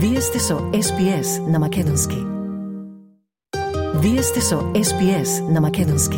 Вие сте со SPS на Македонски. Вие сте со SPS на Македонски.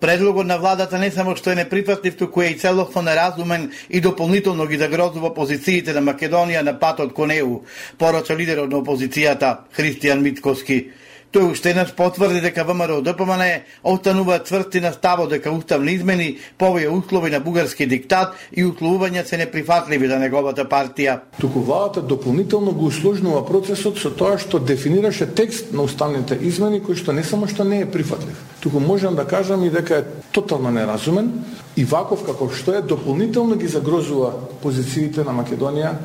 Предлогот на владата не само што е неприфатлив, туку е и целосно неразумен и дополнително ги загрозува позициите на Македонија на патот кон ЕУ, порача лидерот на опозицијата Христијан Митковски. Тој уште еднаш потврди дека ВМРО ДПМН останува цврсти на ставот дека уставни измени по услови на бугарски диктат и условувања се неприфатливи за неговата партија. Туку владата дополнително го усложнува процесот со тоа што дефинираше текст на уставните измени кој што не само што не е прифатлив, туку можам да кажам и дека е тотално неразумен и ваков како што е дополнително ги загрозува позициите на Македонија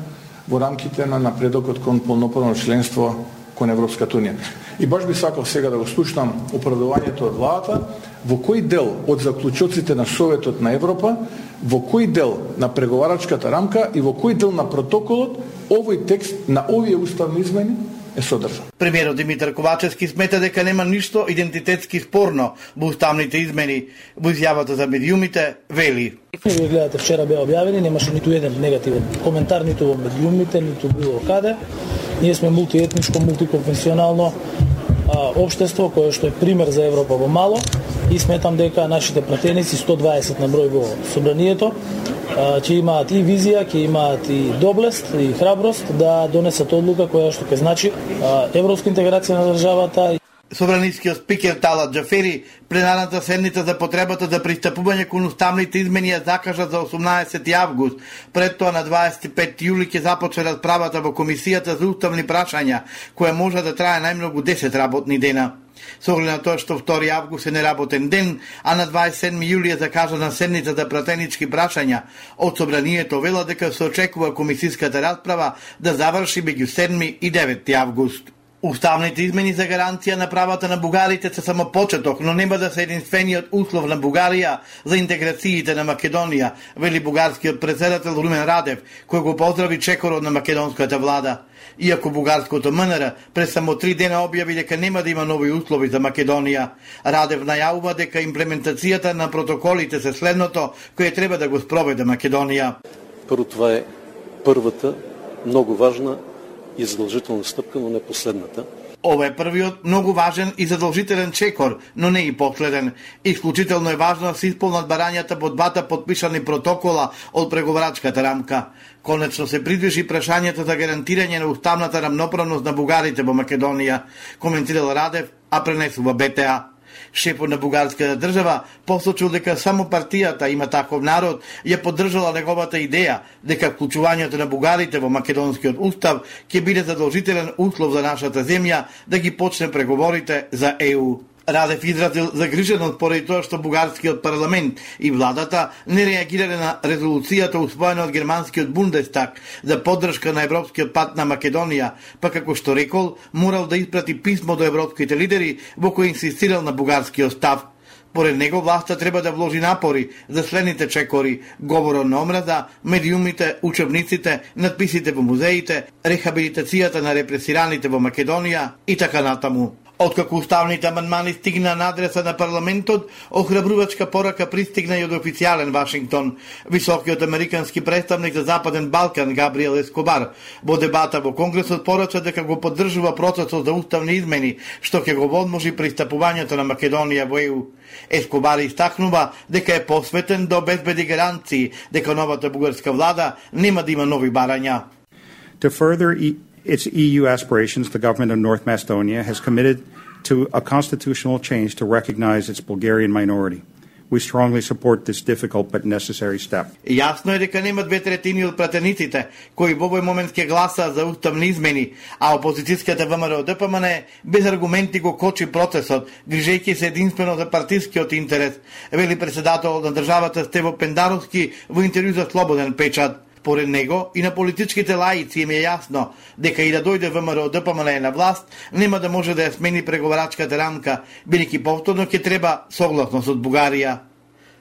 во рамките на напредокот кон полноправно членство кон Европската Унија. И баш би сакал сега да го слушнам оправдувањето од владата, во кој дел од заклучоците на Советот на Европа, во кој дел на преговарачката рамка и во кој дел на протоколот овој текст на овие уставни измени е содржан. Премиерот Димитар Ковачевски смета дека нема ништо идентитетски спорно во уставните измени. Во изјавата за медиумите вели. Вие гледате вчера беа објавени, немаше ниту еден негативен коментар ниту во медиумите, ниту било каде. Ние сме мултиетничко, мултиконфесионално а, обштество кое што е пример за Европа во мало и сметам дека нашите пратеници 120 на број во собранието ќе имаат и визија, ќе имаат и доблест и храброст да донесат одлука која што ќе значи европска интеграција на државата Собранискиот спикер Талат Джафери пленарната седница за потребата за пристапување кон уставните измени ја закажа за 18 август. Пред тоа на 25 јули ќе започне расправата во комисијата за уставни прашања, која може да трае најмногу 10 работни дена. Со оглед на тоа што 2 август е неработен ден, а на 27 јули е закажана седница за пратенички прашања, од собранието вела дека се очекува комисиската расправа да заврши меѓу 7 и 9 август. Уставните измени за гаранција на правата на бугарите се само почеток, но нема да се единствениот услов на Бугарија за интеграциите на Македонија, вели бугарскиот председател Румен Радев, кој го поздрави чекорот на македонската влада. Иако бугарското МНР пред само три дена објави дека нема да има нови услови за Македонија, Радев најавува дека имплементацијата на протоколите се следното кое треба да го спроведе Македонија. Прво това е првата многу важна и задолжителна стъпка, но не последната. Ова е првиот многу важен и задолжителен чекор, но не и последен. Исклучително е важно да се исполнат барањата по двата подпишани протокола од преговарачката рамка. Конечно се придвижи прашањето за гарантирање на уставната рамноправност на бугарите во Македонија, коментирал Радев, а пренесува БТА. Шепот на бугарската држава посочил дека само партијата има таков народ ја поддржала неговата идеја дека вклучувањето на бугарите во македонскиот устав ќе биде задолжителен услов за нашата земја да ги почне преговорите за ЕУ. Радев изразил загриженост поради тоа што бугарскиот парламент и владата не реагирале на резолуцијата усвоена од германскиот Бундестаг за поддршка на европскиот пат на Македонија, па како што рекол, морал да испрати писмо до европските лидери во кој инсистирал на бугарскиот став. Поред него власта треба да вложи напори за следните чекори, говорот на омраза, медиумите, учебниците, надписите во музеите, рехабилитацијата на репресираните во Македонија и така натаму. Откако уставните амандмани стигна на адреса на парламентот, охрабрувачка порака пристигна и од официјален Вашингтон. Високиот американски представник за Западен Балкан Габриел Ескобар во дебата во Конгресот порача дека го поддржува процесот за уставни измени, што ќе го возможи пристапувањето на Македонија во ЕУ. Ескобар истакнува дека е посветен да обезбеди гаранции дека новата бугарска влада нема да има нови барања. To further e- its EU aspirations, the government of North Macedonia has committed to a constitutional change to recognize its Bulgarian minority. We strongly support this difficult but necessary step. Јасно е дека нема две третини од пратениците кои во овој момент ќе гласаат за уставни измени, а опозицијската ВМРО ДПМН без аргументи го кочи процесот, грижејќи се единствено за партискиот интерес, вели председател на државата Стево Пендаровски во интервју за Слободен печат. Поред него и на политичките лаици им е јасно дека и да дојде ВМРО ДПМН на власт, нема да може да ја смени преговарачката рамка, бидејќи повторно ќе треба согласност од Бугарија.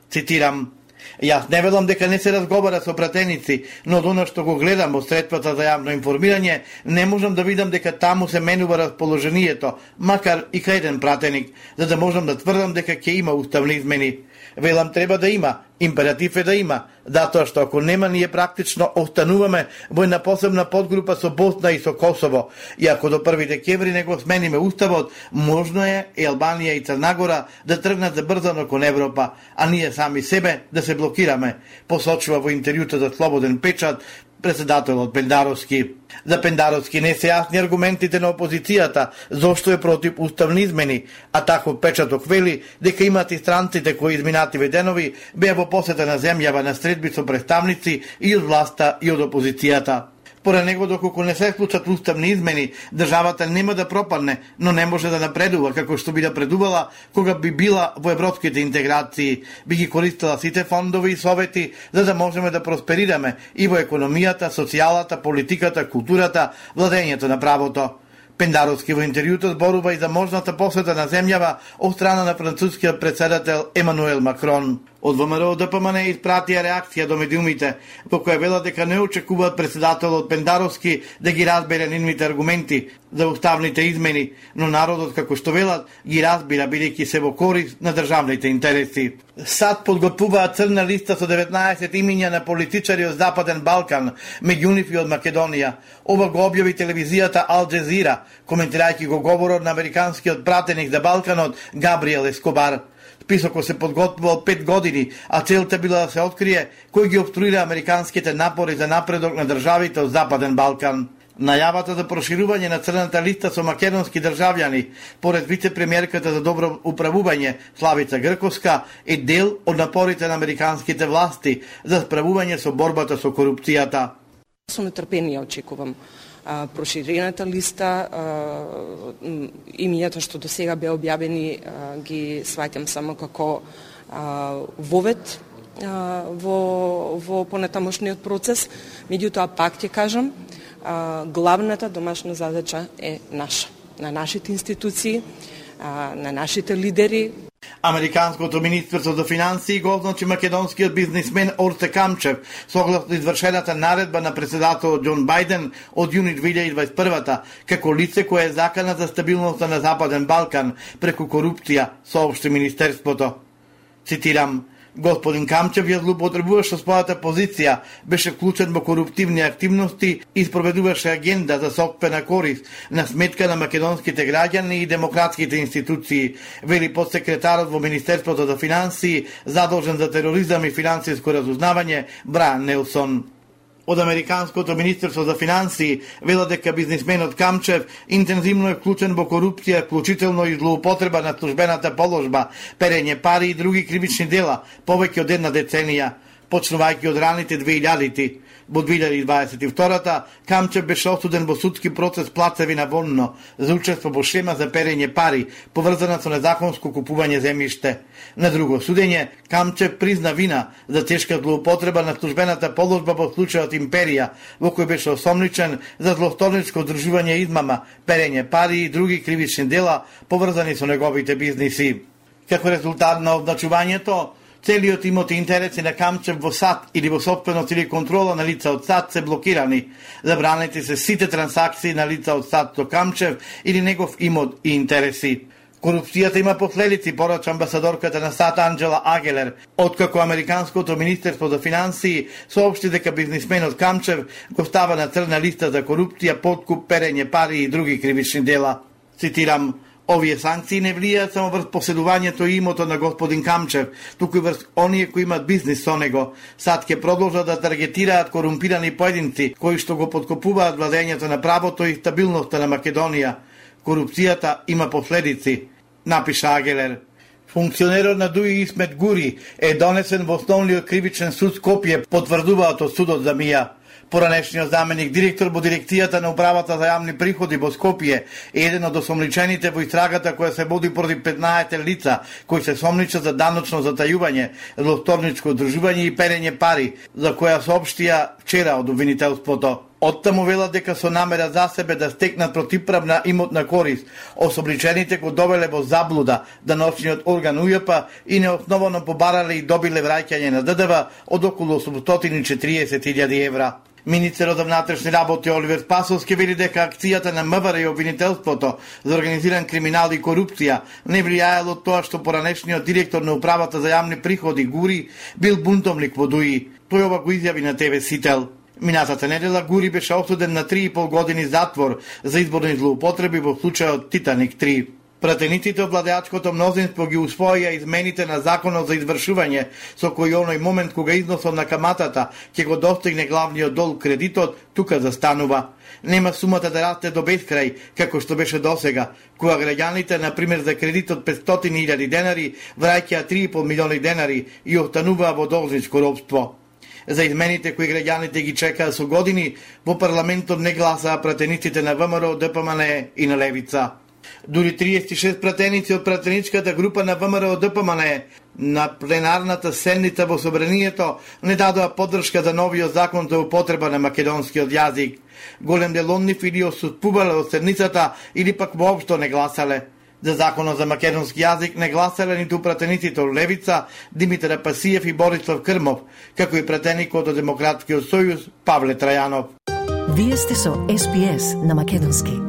Цитирам, Јас не велам дека не се разговара со пратеници, но од оно што го гледам во средствата за јавно информирање, не можам да видам дека таму се менува расположението, макар и кај еден пратеник, за да можам да тврдам дека ќе има уставни измени. Велам треба да има, императив е да има, да, затоа што ако нема ние практично остануваме во една посебна подгрупа со Босна и со Косово. И ако до 1 декември не го смениме уставот, можно е и Албанија и Црнагора да тргнат забрзано кон Европа, а ние сами себе да се блокираме, посочува во интервјуто за Слободен печат председателот Пендаровски. За Пендаровски не се јасни аргументите на опозицијата зошто е против уставни измени, а таков печаток вели дека имат и странците кои изминативе денови беа во посета на земјава на средби со представници и од власта и од опозицијата. Според него, доколку не се случат уставни измени, државата нема да пропадне, но не може да напредува како што би напредувала кога би била во европските интеграции, би ги користила сите фондови и совети за да можеме да просперираме и во економијата, социјалата, политиката, културата, владењето на правото. Пендаровски во интервјуто зборува и за можната посета на земјава од страна на францускиот председател Емануел Макрон. Од ВМРО ДПМН испратија реакција до медиумите, во која велат дека не очекуваат председателот Пендаровски да ги разбере нивните аргументи за уставните измени, но народот, како што велат, ги разбира бидејќи се во корист на државните интереси. САД подготвуваа црна листа со 19 имиња на политичари од Западен Балкан, меѓу нив и од Македонија. Ова го објави телевизијата Ал Джезира, коментирајќи го говорот на американскиот пратеник за Балканот Габриел Ескобар. Списокот се подготвувал пет години, а целта била да се открие кој ги обструира американските напори за напредок на државите од Западен Балкан. Најавата за проширување на црната листа со македонски државјани, поред вице-премиерката за добро управување Славица Грковска, е дел од напорите на американските власти за справување со борбата со корупцијата. Со нетрпение очекувам а, проширената листа, а, имињата што до сега беа објавени а, ги сваќам само како а, вовет а, во, во понатамошниот процес. Меѓутоа, пак ќе кажам, а, главната домашна задача е наша, на нашите институции, а, на нашите лидери, Американското министерство за финансии го означи македонскиот бизнисмен Орте Камчев согласно извршената наредба на председателот Џон Бајден од јуни 2021 како лице кое е закана за стабилноста на Западен Балкан преку корупција, соопшти министерството. Цитирам, Господин Камчев ја злоупотребуваше својата позиција, беше вклучен во коруптивни активности и спроведуваше агенда за сопствена корист на сметка на македонските граѓани и демократските институции, вели подсекретарот во Министерството за финансии, задолжен за тероризам и финансиско разузнавање, Бран Нелсон од Американското Министерство за финансии вела дека бизнисменот Камчев интензивно е вклучен во корупција, вклучително и злоупотреба на службената положба, перење пари и други кривични дела, повеќе од една деценија, почнувајќи од раните 2000-ти. Во 2022-та Камчев беше осуден во судски процес плацеви на Вонно за учество во шема за перење пари, поврзана со незаконско купување земјиште. На друго судење, Камчев призна вина за тешка злоупотреба на службената положба во случајот Империја, во кој беше осомничен за злосторничко одржување измама, перење пари и други кривични дела поврзани со неговите бизниси. Како резултат на означувањето, целиот имот и интереси на Камчев во САД или во собственост или контрола на лица од САД се блокирани. Забранети се сите трансакции на лица од САД до Камчев или негов имот и интереси. Корупцијата има последици, порача амбасадорката на САД Анджела Агелер, откако Американското Министерство за финансии соопшти дека бизнисменот Камчев го става на црна листа за корупција, подкуп, перење пари и други кривични дела. Цитирам, Овие санкции не влијаат само врз поседувањето и имото на господин Камчев, туку и врз оние кои имат бизнис со него. Сад ќе продолжат да таргетираат корумпирани поединци кои што го подкопуваат владењето на правото и стабилноста на Македонија. Корупцијата има последици, напиша Агелер. Функционерот на Дуи Исмет Гури е донесен во основниот кривичен суд Скопје, потврдуваат од судот за Мија. Поранешниот заменик директор во дирекцијата на управата за јавни приходи во Скопје е еден од осомничените во истрагата која се води против 15 лица кои се сомничат за даночно затајување, злосторничко одржување и перење пари, за која соопштија вчера од обвинителството. Оттаму вела дека со намера за себе да стекнат противправна имотна корист. особличените го довеле во заблуда да носниот орган УЈП и неосновано побарале и добиле враќање на ДДВ од околу 840.000 евра. Министерот за внатрешни работи Оливер Спасовски вели дека акцијата на МВР и обвинителството за организиран криминал и корупција не влијаело тоа што поранешниот директор на управата за јавни приходи Гури бил бунтовник во Дуи. Тој ова го изјави на ТВ Сител. Минатата недела Гури беше осуден на 3,5 години затвор за изборни злоупотреби во случајот Титаник 3. Пратениците од владеачкото мнозинство ги усвоија измените на законот за извршување, со кој оној момент кога износот на каматата ќе го достигне главниот дол кредитот, тука застанува. Нема сумата да расте до бескрај, како што беше досега, кога граѓаните, на пример за кредитот 500.000 денари, враќаат 3,5 милиони денари и остануваа во должничко робство за измените кои граѓаните ги чекаа со години, во парламентот не гласаа пратениците на ВМРО, ДПМН и на Левица. Дури 36 пратеници од пратеничката група на ВМРО ДПМН на пленарната седница во Собранието не дадоа поддршка за новиот закон за употреба на македонскиот јазик. Голем дел од нив или осуспувале од седницата или пак воопшто не гласале. За законот за македонски јазик не гласале ниту пратениците од Левица, Димитар Пасиев и Борислав Крмов, како и пратеникот од Демократскиот сојуз Павле Трајанов. Вие сте со СПС на Македонски.